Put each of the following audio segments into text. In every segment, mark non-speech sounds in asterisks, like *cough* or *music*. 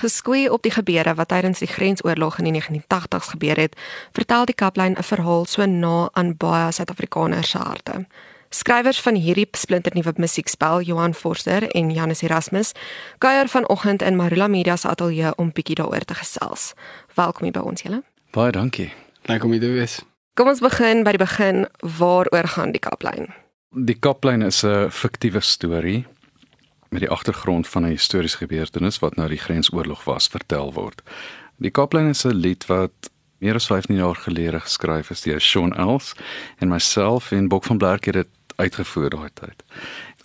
Geskoei op die gebeure wat tydens die grensoorlog in die 1980s gebeur het, vertel die kaplyn 'n verhaal so na aan baie Suid-Afrikaners se harte. Skrywers van hierdie splinternuwe musiekspel, Johan Forster en Janus Erasmus, kuier vanoggend in Marula Media se ateljee om bietjie daaroor te gesels. Welkom hier by ons julle. Baie dankie. Dankie om hier te wees. Kom ons begin by die begin. Waaroor gaan die kaplyn? Die kaplyn is 'n fiktiewe storie met die agtergrond van 'n historiese gebeurtenis wat nou die grensoorlog was vertel word. Die kaplyn is 'n lied wat meer as 15 jaar gelede geskryf is deur Sean Els en myself en Bok van Blerk het dit uitgevoer daai tyd.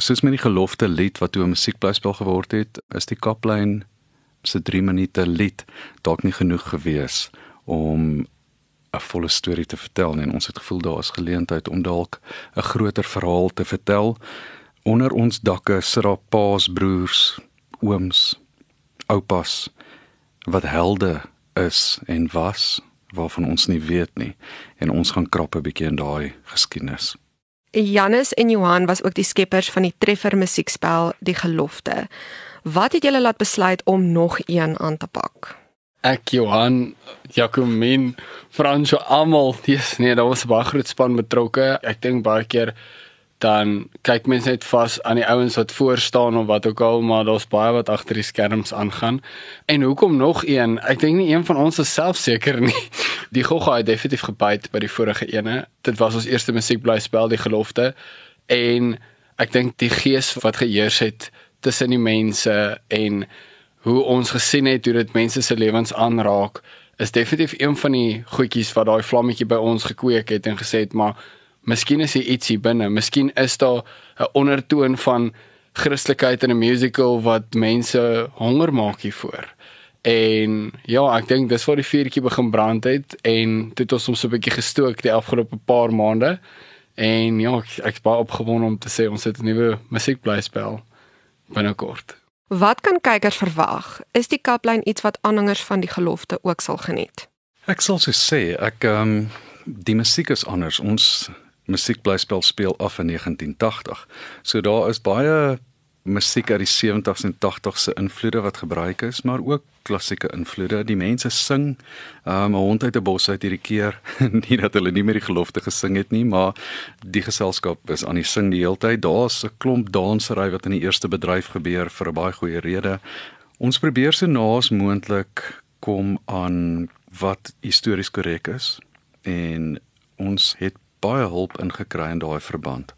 Soos met die gelofte lied wat toe 'n musiekblyspel geword het, is die kaplyn se 3 minute lied dalk nie genoeg gewees om 'n volle storie te vertel en ons het gevoel daar is geleentheid om dalk 'n groter verhaal te vertel onder ons dakke sit daar paas, broers, ooms, oupas wat helde is en was waarvan ons nie weet nie en ons gaan krap 'n bietjie in daai geskiedenis. Janus en Johan was ook die skeppers van die treffer musiekspel Die Gelofte. Wat het julle laat besluit om nog een aan te pak? Ek Johan, Jacomin, Franso almal, dis nee, daar was 'n baie groot span betrokke. Ek dink baie keer dan kyk mense net vas aan die ouens wat voor staan of wat ook al, maar daar's baie wat agter die skerms aangaan. En hoekom nog een? Ek dink nie een van ons is selfseker nie. *laughs* Die gogga het definitief gebyt by die vorige ene. Dit was ons eerste musiekblyspel, die gelofte. En ek dink die gees wat geheers het tussen die mense en hoe ons gesien het hoe dit mense se lewens aanraak is definitief een van die goedjies wat daai vlammetjie by ons gekweek het en gesê het maar miskien is hier ietsie binne miskien is daar 'n ondertoon van Christelikheid in 'n musical wat mense honger maak hiervoor en ja ek dink dis waar die vuurtjie begin brand het en dit het ons soms 'n bietjie gestook die afgelope paar maande en ja ek, ek is baie opgewonde om te sê ons het 'n nuwe musiekblyspel binnekort Wat kan kykers verwag? Is die kaplyn iets wat aanhangers van die gelofte ook sal geniet? Ek sal so sê, ek ehm um, die musiek is anders. Ons musiekblyspel speel af in 1980. So daar is baie musiek uit die 70s en 80s se invloede wat gebruik is, maar ook klassieke invloede. Die mense sing um, 'n hond uit 'n bos uit hierdie keer. *laughs* nie dat hulle nie meer die gelofte gesing het nie, maar die geselskap is aan die sing die hele tyd. Daar's 'n klomp dansery wat in die eerste bedryf gebeur vir 'n baie goeie rede. Ons probeer so naas moontlik kom aan wat histories korrek is en ons het baie hulp ingekry in daai verband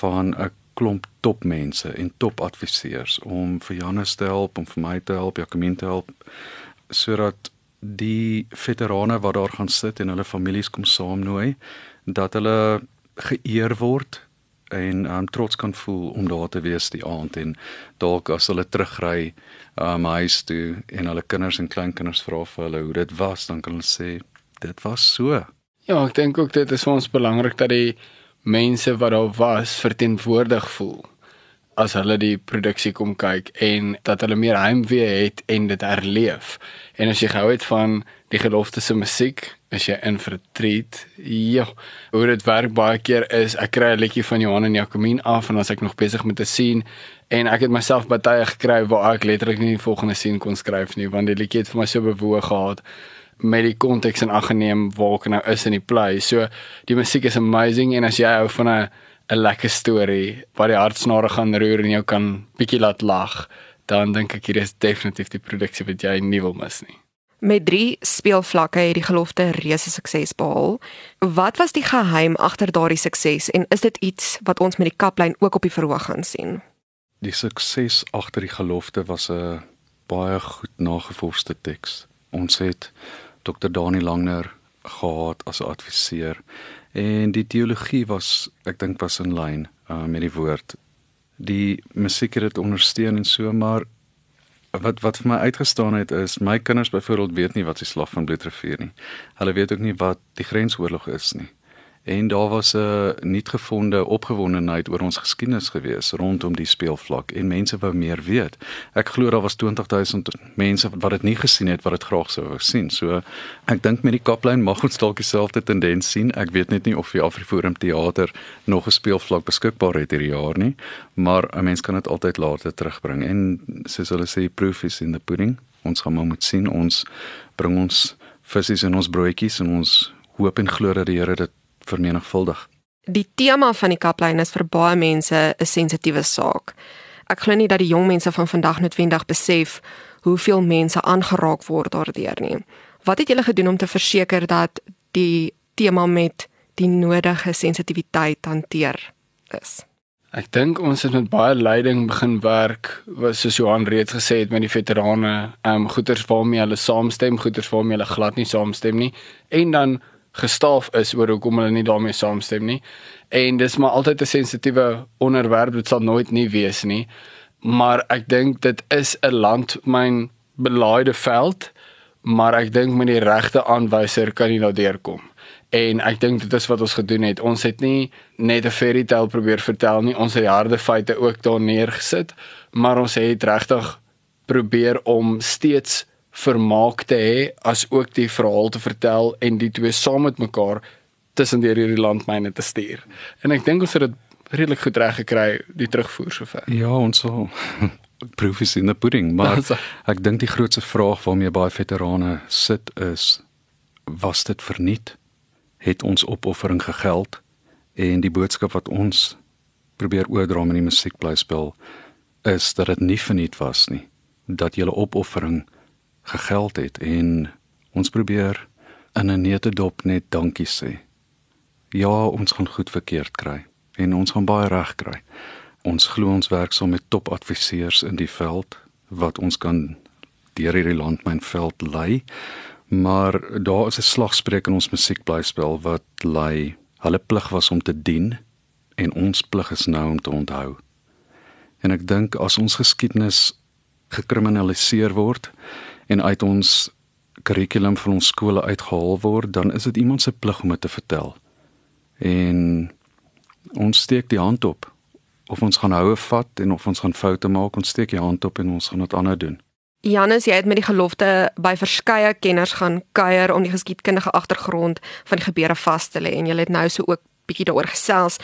van 'n klomp topmense en topadviseurs om vir Janus te help, om vir my te help, Jacqueline te help sodat die veterane wat daar gaan sit en hulle families kom saamnooi dat hulle geëer word en um, trots kan voel om daar te wees die aand en dalk as hulle terugry um, huis toe en hulle kinders en kleinkinders vra vir hulle hoe dit was dan kan hulle sê dit was so Ja, ek dink ook dit is vir ons belangrik dat die mense wat daar was verteenwoordig voel as hulle die produksie kom kyk en dat hulle meer heimwee het en dit herleef. En as jy gehou het van die gelofte se musiek, as jy in vertreed, ja, hoe dit werk baie keer is ek kry 'n liedjie van Johan en Jacomien af en as ek nog besig met 'n sien en ek het myself baie gekry waar ek letterlik nie die volgende sien kon skryf nie want die liedjie het vir my so bewoog gehad met die konteks en aggeneem waar ek nou is in die play. So die musiek is amazing en as jy hou van 'n 'n lekker storie wat die hartsnare gaan roer en jou kan bietjie laat lag, dan dink ek hier is definitief die produksie wat jy nie wil mis nie. Met 3 speelvlakke het die gelofte reuse sukses behaal. Wat was die geheim agter daardie sukses en is dit iets wat ons met die kaplyn ook op die verhoog gaan sien? Die sukses agter die gelofte was 'n baie goed nagevorsde teks. Ons het Dr. Dani Langner gehad as 'n adviseur en die teologie was ek dink was in lyn uh, met die woord. Die musiek het dit ondersteun en so maar wat wat vir my uitgestaan het is my kinders byvoorbeeld weet nie wat die slag van Bloedrivier nie. Hulle weet ook nie wat die grensoorlog is nie en daar was 'n nuutgevonde opgewondenheid oor ons geskiedenis gewees rondom die speelvlak en mense wou meer weet. Ek glo daar was 20000 mense wat dit nie gesien het wat dit graag sou wou sien. So ek dink met die kaplyn mag ons dalk dieselfde tendens sien. Ek weet net nie of die Afriforum teater nog 'n speelvlak beskikbaar het hierdie jaar nie, maar 'n mens kan dit altyd later terugbring en soos hulle sê proof is in the pudding. Ons gaan maar moet sien ons bring ons visse in ons broodjies en ons hoop en glo dat die Here dit vermenigvuldig. Die tema van die kaplyn is vir baie mense 'n sensitiewe saak. Ek glo nie dat die jong mense van vandag noodwendig besef hoeveel mense aangeraak word daardeur nie. Wat het julle gedoen om te verseker dat die tema met die nodige sensitiwiteit hanteer is? Ek dink ons het met baie leiding begin werk, was soos Johan reeds gesê het met die veterane, ehm um, goeters waarmee hulle saamstem, goeters waarmee hulle glad nie saamstem nie en dan gestaaf is oor hoekom hulle nie daarmee saamstem nie. En dis maar altyd 'n sensitiewe onderwerp, dit sal nooit nie wees nie. Maar ek dink dit is 'n landmyn belaaide veld, maar ek dink met die regte aanwyser kan jy nou deurkom. En ek dink dit is wat ons gedoen het. Ons het nie net 'n fairy tale probeer vertel nie, ons het die harde feite ook daar neergesit, maar ons het regtig probeer om steeds vermaak te hê as ook die verhaal te vertel en die twee saam met mekaar tussen deur hierdie landmyne te stuur. En ek dink ons het dit redelik goed reg gekry die terugvoer sover. Ja, ons sal *laughs* proof is in the pudding, maar *laughs* ek dink die grootste vraag waarmee baie veterane sit is was dit verniet? Het ons opoffering gegeld? En die boodskap wat ons probeer oordra met die musiekblyspel is dat dit nie verniet was nie, dat julle opoffering gegeld het en ons probeer in 'n neete dop net dankie sê. Ja, ons gaan goed verkeerd kry en ons gaan baie reg kry. Ons glo ons werk saam met topadviseurs in die veld wat ons kan deur hierdie land myn veld lei. Maar daar is 'n slagspreuk in ons musiekblyspel wat lei hulle plig was om te dien en ons plig is nou om te onthou. En ek dink as ons geskiedenis gekriminaliseer word en uit ons kurrikulum van ons skole uitgehaal word, dan is dit iemand se plig om dit te vertel. En ons steek die hand op of ons gaan houe vat en of ons gaan foute maak, ons steek die hand op en ons gaan dit anders doen. Janus, jy het met die gelofte by verskeie kenners gaan kuier om die geskiedkundige agtergrond van die gebeure vas te lê en jy het nou so ook bietjie daaroor gesels.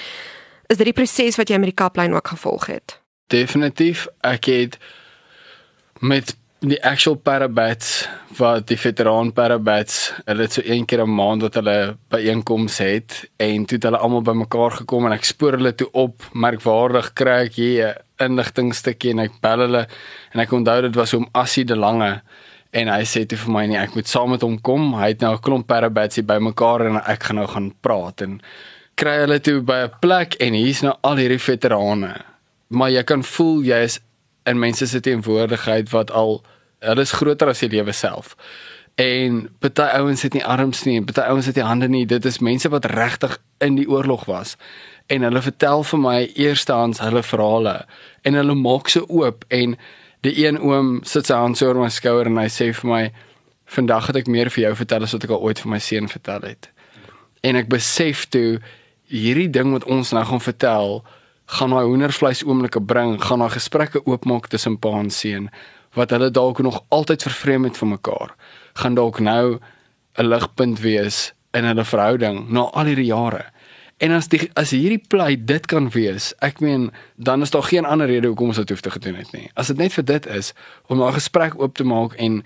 Is dit die proses wat jy met die kaplyn ook gevolg het? Definitief. Ek het met die actual parabats wat die veteraan parabats hulle het so een keer 'n maand wat hulle byeenkoms het en toe het hulle almal bymekaar gekom en ek spoor hulle toe op merkwaardig kry ek hier 'n inligtingstukkie en ek bel hulle en ek onthou dit was om Assie de Lange en hy sê toe vir my nee ek moet saam met hom kom. Hy het nou 'n klomp parabats hier bymekaar en ek gaan nou gaan praat en kry hulle toe by 'n plek en hier's nou al hierdie veterane. Maar jy kan voel jy is in mense se teenwoordigheid wat al hulle is groter as die lewe self. En party ouens het nie arms nie, party ouens het nie hande nie. Dit is mense wat regtig in die oorlog was. En hulle vertel vir my eerstehands hulle verhale en hulle maak so oop en die een oom sit sy hand so oor my skouer en hy sê vir my vandag het ek meer vir jou vertel as wat ek al ooit vir my seun vertel het. En ek besef toe hierdie ding wat ons nou gaan vertel gaan daai hoendervleis oomblikke bring, gaan daai gesprekke oopmaak tussen pa en seun wat hulle dalk nog altyd vervreem het van mekaar, gaan dalk nou 'n ligpunt wees in hulle verhouding na al hierdie jare. En as die as hierdie pleit dit kan wees, ek meen, dan is daar geen ander rede hoekom ons dit hoef te gedoen het nie. As dit net vir dit is om 'n gesprek oop te maak en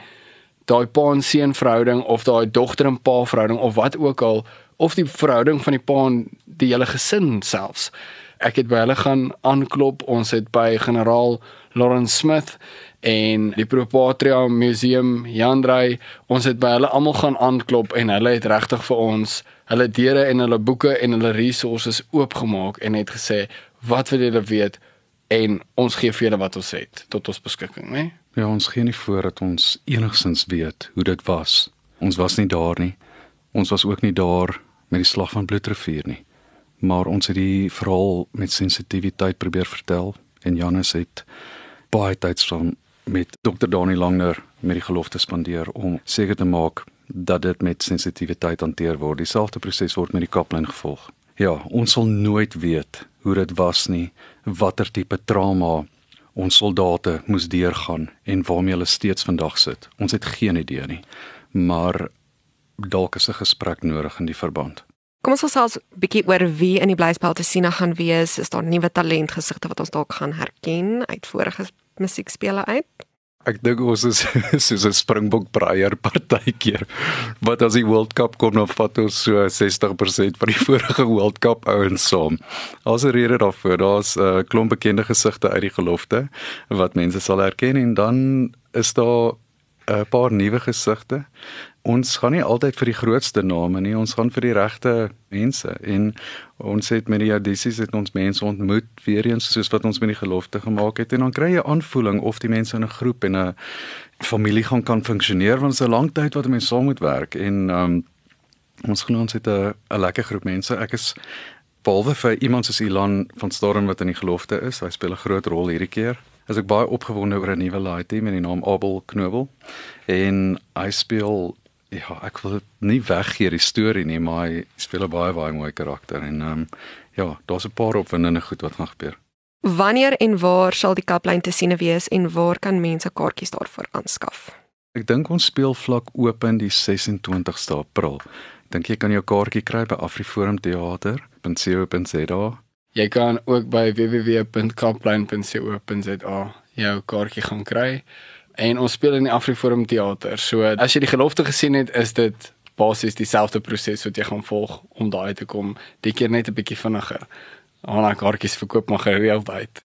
daai pa en seun verhouding of daai dogter en pa verhouding of wat ook al of die verhouding van die pa en die hele gesin selfs. Ek het by hulle gaan aanklop. Ons het by generaal Lawrence Smith en die Propatria Museum Jandrey ons het by hulle almal gaan aanklop en hulle het regtig vir ons hulle deure en hulle boeke en hulle resources oopgemaak en het gesê wat wil julle weet? En ons gee vir julle wat ons het tot ons beskikking nê ja ons gee nie voor dat ons enigsins weet hoe dit was. Ons was nie daar nie. Ons was ook nie daar met die slag van Bloedrivier nie maar ons het die verhaal met sensitiwiteit probeer vertel en Janus het baie tyd van met Dr. Dani Langner met die gelofte spandeer om seker te maak dat dit met sensitiwiteit hanteer word. Dieselfde proses word met die kaplyn gevolg. Ja, ons sal nooit weet hoe dit was nie, watter tipe trauma ons soldate moes deurgaan en waarmee hulle steeds vandag sit. Ons het geen idee nie. Maar dalk is 'n gesprek nodig in die verband. Kom ons gesels 'n bietjie oor wie in die blyspel te sien gaan wees. Is daar nuwe talentgesigte wat ons dalk gaan herken uit vorige musiekspele uit? Ek dink ons is *laughs* soos 'n Springbok breier partykeer. Wat as die World Cup kom dan vat ons so 60% van die *laughs* vorige World Cup ouens saam. As 'n rede daarvoor, daar's 'n uh, klomp bekende gesigte uit die gelofte wat mense sal herken en dan is daar 'n paar nuwe gesigte. Ons gaan nie altyd vir die grootste name nie, ons gaan vir die regte mense. En ons het met die audisies het ons mense ontmoet weer eens soos wat ons met die gelofte gemaak het. En dan kry jy aanvoeling of die mense in 'n groep en 'n familie gaan kan funksioneer want dit is 'n lang tyd wat mense saam moet werk. En um, ons glo ons het 'n 'n lekker groep mense. Ek is behalwe vir iemand soos Ilan van Storm wat in die gelofte is, hy speel 'n groot rol hierdie keer is ek baie opgewonde oor 'n nuwe laai team met die naam Abel Knobel en hy speel ja, ek wil nie weggee die storie nie, maar hy speel 'n baie baie mooi karakter en ehm um, ja, daar's 'n paar opwindende goed wat gaan gebeur. Wanneer en waar sal die kaplyn te sien wees en waar kan mense kaartjies daarvoor aanskaf? Ek dink ons speel vlak oop in die 26ste April. Dink jy kan jou kaartjie kry by afriforumteater.co.za? Jy kan ook by www.kaplyn.co.za jou kaartjie gaan kry en ons speel in die Afriforum teater. So as jy die gelofte gesien het, is dit basies dieselfde proses wat jy gaan volg om daai te kom. Dit keer net 'n bietjie vinniger. Ons kaartjies verkoop maar gereeld uit.